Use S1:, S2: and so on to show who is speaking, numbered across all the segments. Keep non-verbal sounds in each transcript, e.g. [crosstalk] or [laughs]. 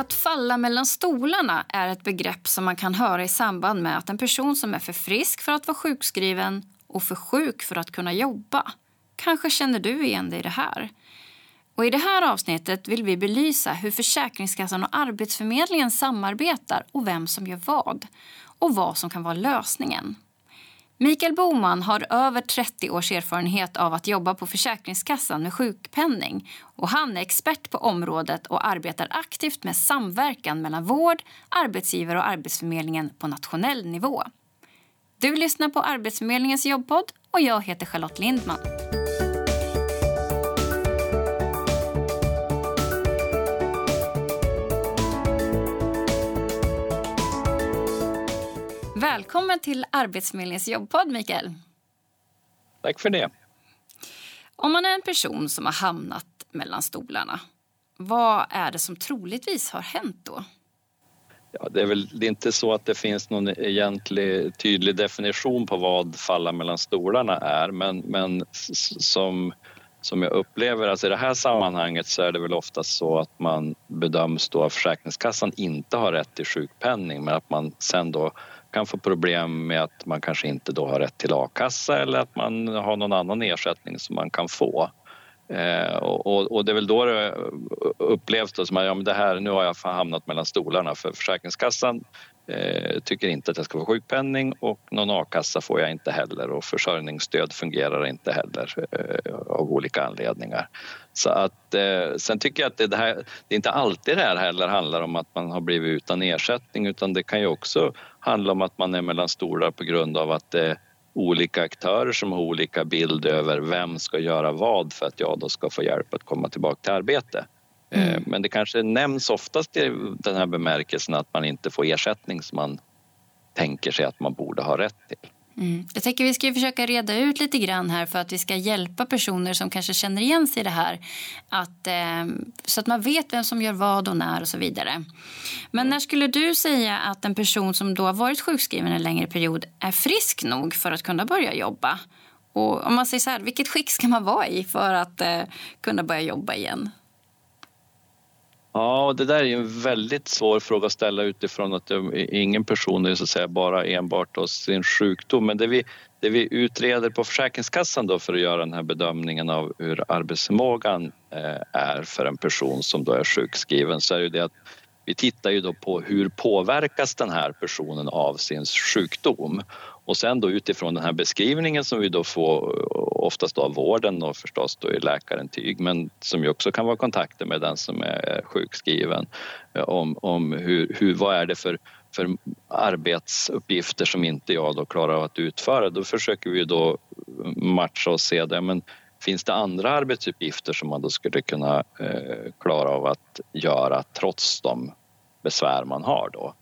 S1: Att falla mellan stolarna är ett begrepp som man kan höra i samband med att en person som är för frisk för att vara sjukskriven och för sjuk för att kunna jobba. Kanske känner du igen dig i det här. Och I det här avsnittet vill vi belysa hur Försäkringskassan och Arbetsförmedlingen samarbetar och vem som gör vad och vad som kan vara lösningen. Mikael Boman har över 30 års erfarenhet av att jobba på Försäkringskassan med sjukpenning. Och han är expert på området och arbetar aktivt med samverkan mellan vård, arbetsgivare och Arbetsförmedlingen på nationell nivå. Du lyssnar på Arbetsförmedlingens jobbpodd och jag heter Charlotte Lindman. Välkommen till Arbetsförmedlingens jobbpodd, Mikael.
S2: Tack för det.
S1: Om man är en person som har hamnat mellan stolarna, vad är det som troligtvis har hänt då?
S2: Ja, det är väl det är inte så att det finns någon egentlig tydlig definition på vad falla mellan stolarna är men, men som, som jag upplever, alltså i det här sammanhanget så är det väl oftast så att man bedöms då av Försäkringskassan inte ha rätt till sjukpenning men att man sen då kan få problem med att man kanske inte då har rätt till a-kassa eller att man har någon annan ersättning som man kan få. Eh, och, och, det är väl då det upplevs då som att ja, men det här, nu har jag hamnat mellan stolarna för Försäkringskassan eh, tycker inte att jag ska få sjukpenning och någon a-kassa får jag inte heller och försörjningsstöd fungerar inte heller eh, av olika anledningar. Så att, eh, sen tycker jag att det, det, här, det är inte alltid det här heller handlar om att man har blivit utan ersättning utan det kan ju också handla om att man är mellan stolar på grund av att det olika aktörer som har olika bild över vem ska göra vad för att jag då ska få hjälp att komma tillbaka till arbete. Eh, mm. Men det kanske nämns oftast i den här bemärkelsen att man inte får ersättning som man tänker sig att man borde ha rätt till.
S1: Mm. Jag tänker vi ska försöka reda ut lite grann här för att vi ska hjälpa personer som kanske känner igen sig i det här. Att, eh, så att man vet vem som gör vad och när och så vidare. Men när skulle du säga att en person som då har varit sjukskriven en längre period är frisk nog för att kunna börja jobba? Och om man säger så här, vilket skick ska man vara i för att eh, kunna börja jobba igen?
S2: Ja, det där är en väldigt svår fråga att ställa utifrån att ingen person är så att säga bara enbart av sin sjukdom. Men det vi, det vi utreder på Försäkringskassan då för att göra den här bedömningen av hur arbetsförmågan eh, är för en person som då är sjukskriven så är det att vi tittar ju då på hur påverkas den här personen av sin sjukdom och sen då utifrån den här beskrivningen som vi då får eh, oftast av vården och förstås då i läkarintyg men som ju också kan vara kontakter med den som är sjukskriven eh, om, om hur, hur, vad är det för, för arbetsuppgifter som inte jag då klarar av att utföra. Då försöker vi då eh, matcha och se det. Men finns det andra arbetsuppgifter som man då skulle kunna eh, klara av att göra trots de besvär man har då?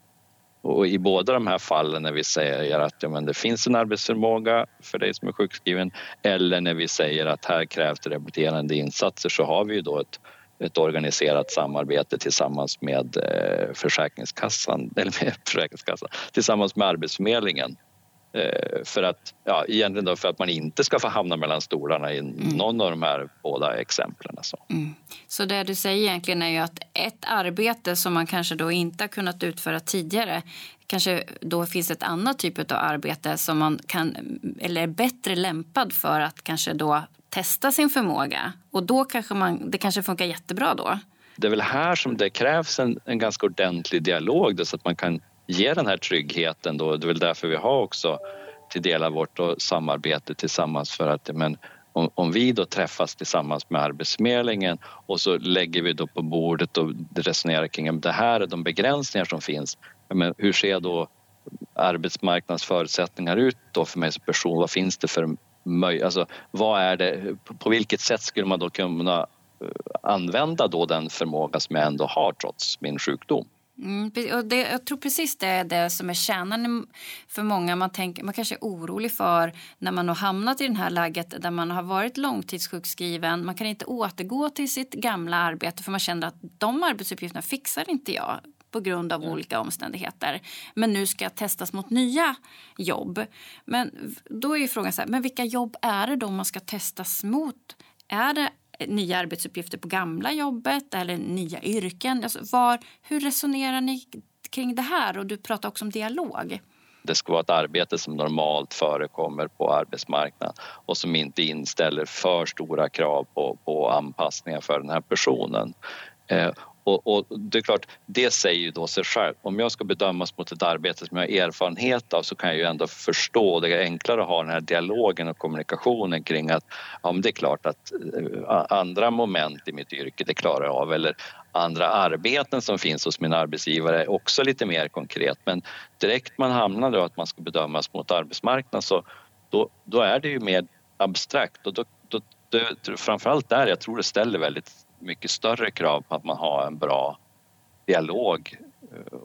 S2: Och i båda de här fallen när vi säger att ja, men det finns en arbetsförmåga för dig som är sjukskriven eller när vi säger att här krävs det rehabiliterande insatser så har vi då ett, ett organiserat samarbete tillsammans med eh, Försäkringskassan, [laughs] eller med Försäkringskassan, tillsammans med Arbetsförmedlingen för att, ja, egentligen då för att man inte ska få hamna mellan stolarna i mm. någon av de här båda exemplen. Så.
S1: Mm. så det du säger egentligen är ju att ett arbete som man kanske då inte har kunnat utföra tidigare kanske då finns ett annat typ av arbete som man kan eller är bättre lämpad för att kanske då testa sin förmåga och då kanske man, det kanske funkar jättebra då.
S2: Det är väl här som det krävs en, en ganska ordentlig dialog då, så att man kan ge den här tryggheten. Då. Det är väl därför vi har också till delar vårt samarbete tillsammans för att men, om, om, vi då träffas tillsammans med Arbetsförmedlingen och så lägger vi då på bordet och resonerar kring att det här är de begränsningar som finns. Men hur ser då arbetsmarknadsförutsättningar ut då för mig som person? Vad finns det för möjligheter? Alltså, vad är det, på vilket sätt skulle man då kunna eh, använda då den förmåga som jag ändå har trots min sjukdom?
S1: Mm, och det, jag tror precis det är det som är kärnan för många. Man, tänker, man kanske är orolig för när man har hamnat i det här läget där man har varit långtidssjukskriven. Man kan inte återgå till sitt gamla arbete för man känner att de arbetsuppgifterna fixar inte jag på grund av mm. olika omständigheter. Men nu ska jag testas mot nya jobb. Men då är frågan så här, men vilka jobb är det då man ska testas mot? Är det nya arbetsuppgifter på gamla jobbet eller nya yrken? Alltså var, hur resonerar ni kring det här? Och du pratar också om dialog.
S2: Det ska vara ett arbete som normalt förekommer på arbetsmarknaden och som inte inställer för stora krav på, på anpassningar för den här personen. Eh, och, och, det är klart, det säger ju då sig själv. Om jag ska bedömas mot ett arbete som jag har erfarenhet av så kan jag ju ändå förstå. Det är enklare att ha den här dialogen och kommunikationen kring att ja, men det är klart att eh, andra moment i mitt yrke, det klarar jag av. Eller andra arbeten som finns hos min arbetsgivare är också lite mer konkret. Men direkt man hamnar då att man ska bedömas mot arbetsmarknaden så då, då är det ju mer abstrakt och då, då, då, framförallt där jag tror det ställer väldigt mycket större krav på att man har en bra dialog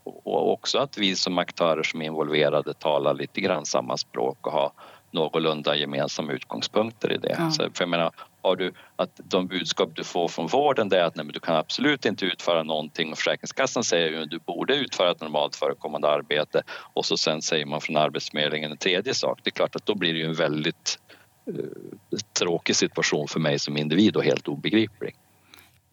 S2: och också att vi som aktörer som är involverade talar lite grann samma språk och har någorlunda gemensamma utgångspunkter i det. Ja. Så för jag menar, har du att de budskap du får från vården är att nej, du kan absolut inte utföra någonting och Försäkringskassan säger att du borde utföra ett normalt förekommande arbete och så sen säger man från Arbetsförmedlingen en tredje sak. Det är klart att då blir det ju en väldigt eh, tråkig situation för mig som individ och helt obegriplig.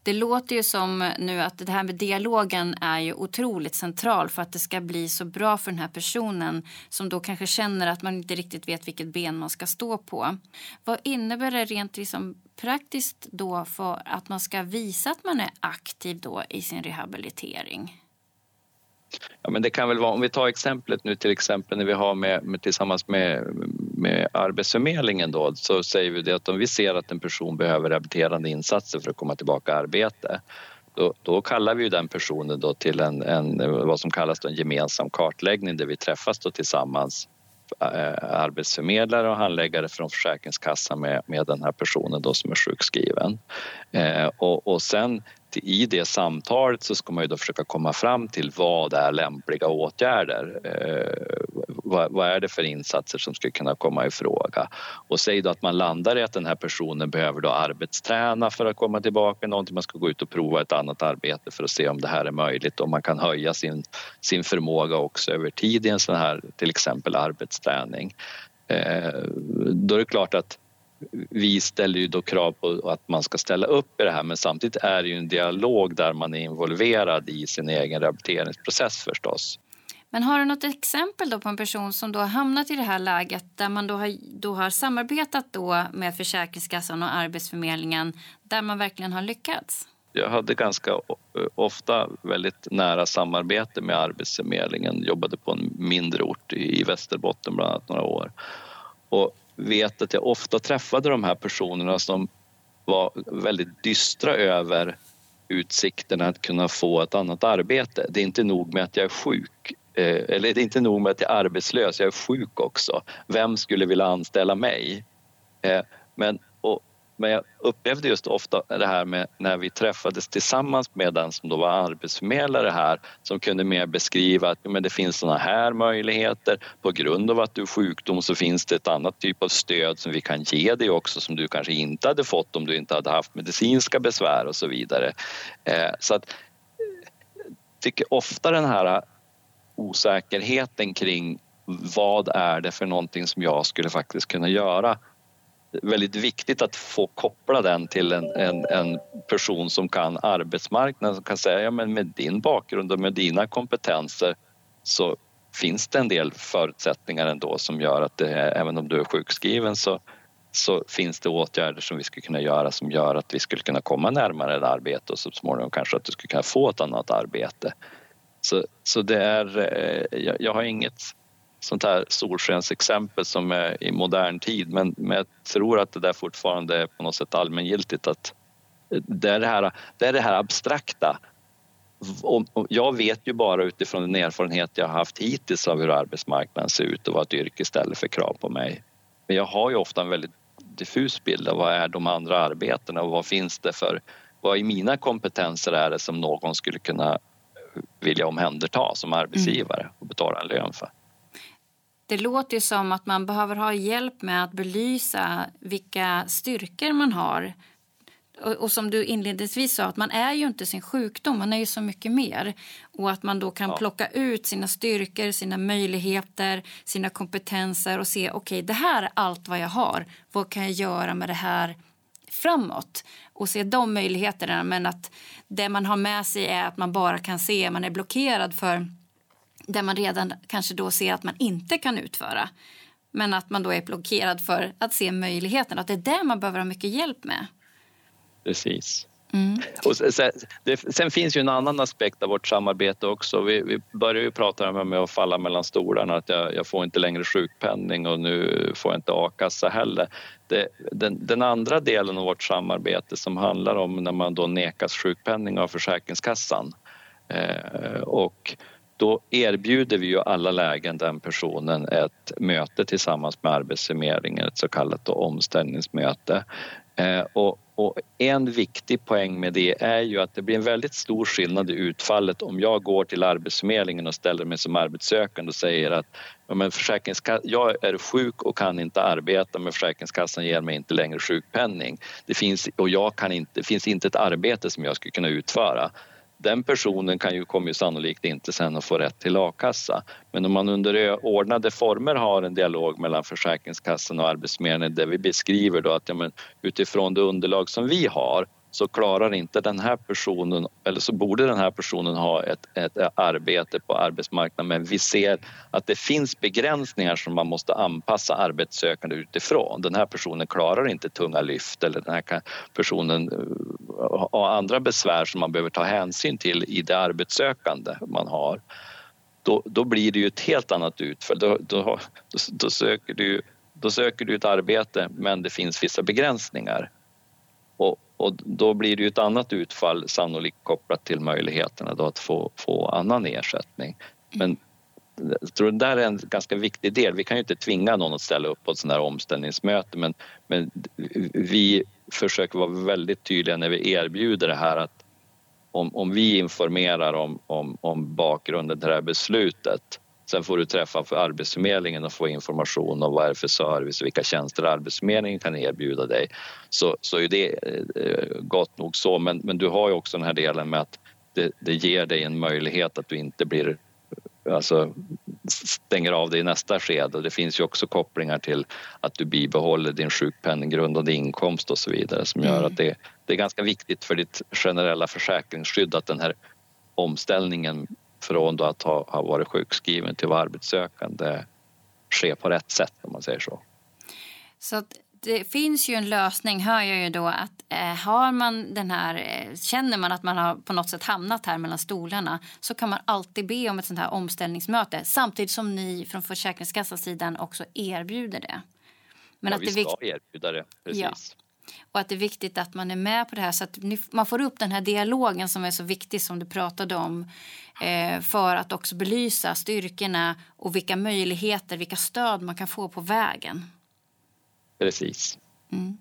S1: Det låter ju som nu att det här med dialogen är ju otroligt central för att det ska bli så bra för den här personen som då kanske känner att man inte riktigt vet vilket ben man ska stå på. Vad innebär det rent liksom praktiskt då för att man ska visa att man är aktiv då i sin rehabilitering?
S2: Ja, men det kan väl vara, om vi tar exemplet nu till exempel när vi har med, med tillsammans med, med Arbetsförmedlingen då, så säger vi det att om vi ser att en person behöver rehabiliterande insatser för att komma tillbaka i arbete då, då, kallar vi den personen då till en, en, vad som kallas en gemensam kartläggning där vi träffas då tillsammans eh, arbetsförmedlare och handläggare från Försäkringskassan med, med den här personen då som är sjukskriven. Eh, och, och sen i det samtalet så ska man ju då försöka komma fram till vad är lämpliga åtgärder. Eh, vad, vad, är det för insatser som skulle kunna komma i fråga? Och säg då att man landar i att den här personen behöver då arbetsträna för att komma tillbaka, någonting man ska gå ut och prova ett annat arbete för att se om det här är möjligt och man kan höja sin, sin förmåga också över tid i en sån här till exempel arbetsträning. Eh, då är det klart att vi ställer ju då krav på att man ska ställa upp i det här men samtidigt är det ju en dialog där man är involverad i sin egen rehabiliteringsprocess förstås.
S1: Men har du något exempel då på en person som då har hamnat i det här läget där man då har, då har samarbetat då med Försäkringskassan och Arbetsförmedlingen där man verkligen har lyckats?
S2: Jag hade ganska eh, ofta väldigt nära samarbete med Arbetsförmedlingen, jobbade på en mindre ort i Västerbotten bland annat några år. Och vet att jag ofta träffade de här personerna som var väldigt dystra över utsikterna att kunna få ett annat arbete. Det är inte nog med att jag är sjuk, Eh, eller det är inte nog med att jag är arbetslös, jag är sjuk också. Vem skulle vilja anställa mig? Eh, men, men men jag upplevde just ofta det här med när vi träffades tillsammans med den som då var arbetsförmedlare här som kunde mer beskriva att men det finns såna här möjligheter. På grund av att du är sjukdom så finns det ett annat typ av stöd som vi kan ge dig också som du kanske inte hade fått om du inte hade haft medicinska besvär och så vidare. Eh, så att jag tycker ofta den här osäkerheten kring vad är det för någonting som jag skulle faktiskt kunna göra väldigt viktigt att få koppla den till en, en, en, person som kan arbetsmarknaden som kan säga ja, men med din bakgrund och med dina kompetenser så finns det en del förutsättningar ändå som gör att det, även om du är sjukskriven så, så finns det åtgärder som vi skulle kunna göra som gör att vi skulle kunna komma närmare ett arbete och så småningom kanske att du skulle kunna få ett annat arbete. Så, så det är, eh, jag, jag har inget sånt här solskensexempel som är i modern tid men, men jag tror att det där fortfarande är på något sätt allmängiltigt att eh, det är det här, det är det här abstrakta. Och jag vet ju bara utifrån den erfarenhet jag har haft hittills av hur arbetsmarknaden ser ut och vad ett yrke ställer för krav på mig. Men jag har ju ofta en väldigt diffus bild av vad är de andra arbetena och vad finns det för, vad i mina kompetenser är det som någon skulle kunna vilja omhänderta som arbetsgivare och betala en lön för.
S1: Det låter ju som att man behöver ha hjälp med att belysa vilka styrkor man har. Och, och, som du inledningsvis sa, att man är ju inte sin sjukdom, man är ju så mycket mer. Och att man då kan ja. plocka ut sina styrkor, sina möjligheter, sina kompetenser och se okej, okay, det här är allt vad jag har. Vad kan jag göra med det här framåt och se de möjligheterna. Men att det man har med sig är att man bara kan se, man är blockerad för det man redan kanske då ser att man inte kan utföra. Men att man då är blockerad för att se möjligheten. Att det är det man behöver ha mycket hjälp med.
S2: Precis. Mm. Och sen, det, sen, finns ju en annan aspekt av vårt samarbete också. Vi, vi börjar ju prata om att falla mellan stolarna, att jag, jag, får inte längre sjukpenning och nu får jag inte a-kassa heller. Det, eh, den, den, andra delen av vårt samarbete som handlar om när man då nekas sjukpenning av Försäkringskassan eh, och då erbjuder vi ju alla lägen den personen ett möte tillsammans med Arbetsförmedlingen, ett så kallat omställningsmöte. Eh, och, och, en viktig poäng med det är ju att det blir en väldigt stor skillnad i utfallet om jag går till Arbetsförmedlingen och ställer mig som arbetssökande och säger att ja, men jag är sjuk och kan inte arbeta men Försäkringskassan ger mig inte längre sjukpenning. Det finns, och jag kan inte, det finns inte ett arbete som jag skulle kunna utföra den personen kan ju, kommer ju sannolikt inte sen att få rätt till a-kassa. Men om man under ordnade former har en dialog mellan Försäkringskassan och Arbetsförmedlingen där vi beskriver då att ja, men utifrån det underlag som vi har så klarar inte den här personen, eller så borde den här personen ha ett, ett arbete på arbetsmarknaden men vi ser att det finns begränsningar som man måste anpassa arbetssökande utifrån. Den här personen klarar inte tunga lyft eller den här personen eh, har andra besvär som man behöver ta hänsyn till i det arbetssökande man har. Då, då blir det ju ett helt annat utfall. Då, då, då, söker du, då söker du ett arbete men det finns vissa begränsningar. Och, och då blir det ju ett annat utfall sannolikt kopplat till möjligheterna då att få, få annan ersättning. Men jag tror det där är en ganska viktig del. Vi kan ju inte tvinga någon att ställa upp på ett sånt här omställningsmöte men, men vi försöker vara väldigt tydliga när vi erbjuder det här att om, om vi informerar om, om, om bakgrunden till det här beslutet Sen får du träffa för Arbetsförmedlingen och få information om vad det är för service och vilka tjänster Arbetsförmedlingen kan erbjuda dig. Så, så är det eh, gott nog så, men, men du har ju också den här delen med att det, det ger dig en möjlighet att du inte blir alltså, stänger av dig i nästa skede. Det finns ju också kopplingar till att du bibehåller din sjukpenninggrundande inkomst och så vidare som gör mm. att det, det är ganska viktigt för ditt generella försäkringsskydd att den här omställningen från då att ha, ha varit sjukskriven till att vara arbetssökande ske på rätt sätt om man säger så.
S1: Så det finns ju en lösning, hör jag ju då, att eh, har man den här, eh, känner man att man har på något sätt hamnat här mellan stolarna så kan man alltid be om ett sånt här omställningsmöte samtidigt som ni från Försäkringskassans sidan också erbjuder det.
S2: Men ja, att vi ska erbjuda det, precis. Ja.
S1: Och att det är viktigt att man är med på det här så att man får upp den här dialogen som är så viktig som du pratade om eh, för att också belysa styrkorna och vilka möjligheter, vilka stöd man kan få på vägen.
S2: Precis. Mm.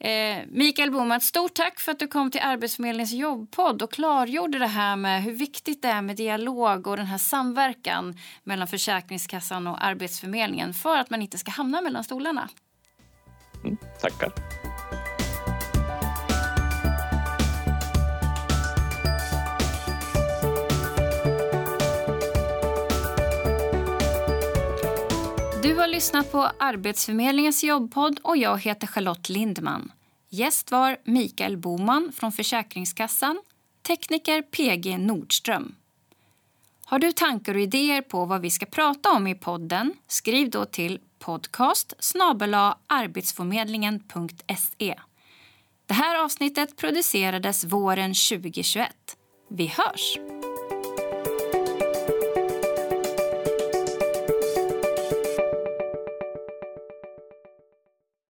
S1: Eh, Mikael Boman, stort tack för att du kom till Arbetsförmedlingens jobbpodd och klargjorde det här med hur viktigt det är med dialog och den här samverkan mellan Försäkringskassan och Arbetsförmedlingen för att man inte ska hamna mellan stolarna.
S2: Mm, tackar.
S1: Du har lyssnat på Arbetsförmedlingens jobbpodd och jag heter Charlotte Lindman. Gäst var Mikael Boman från Försäkringskassan, tekniker PG Nordström. Har du tankar och idéer på vad vi ska prata om i podden? Skriv då till podcast arbetsförmedlingen.se. Det här avsnittet producerades våren 2021. Vi hörs!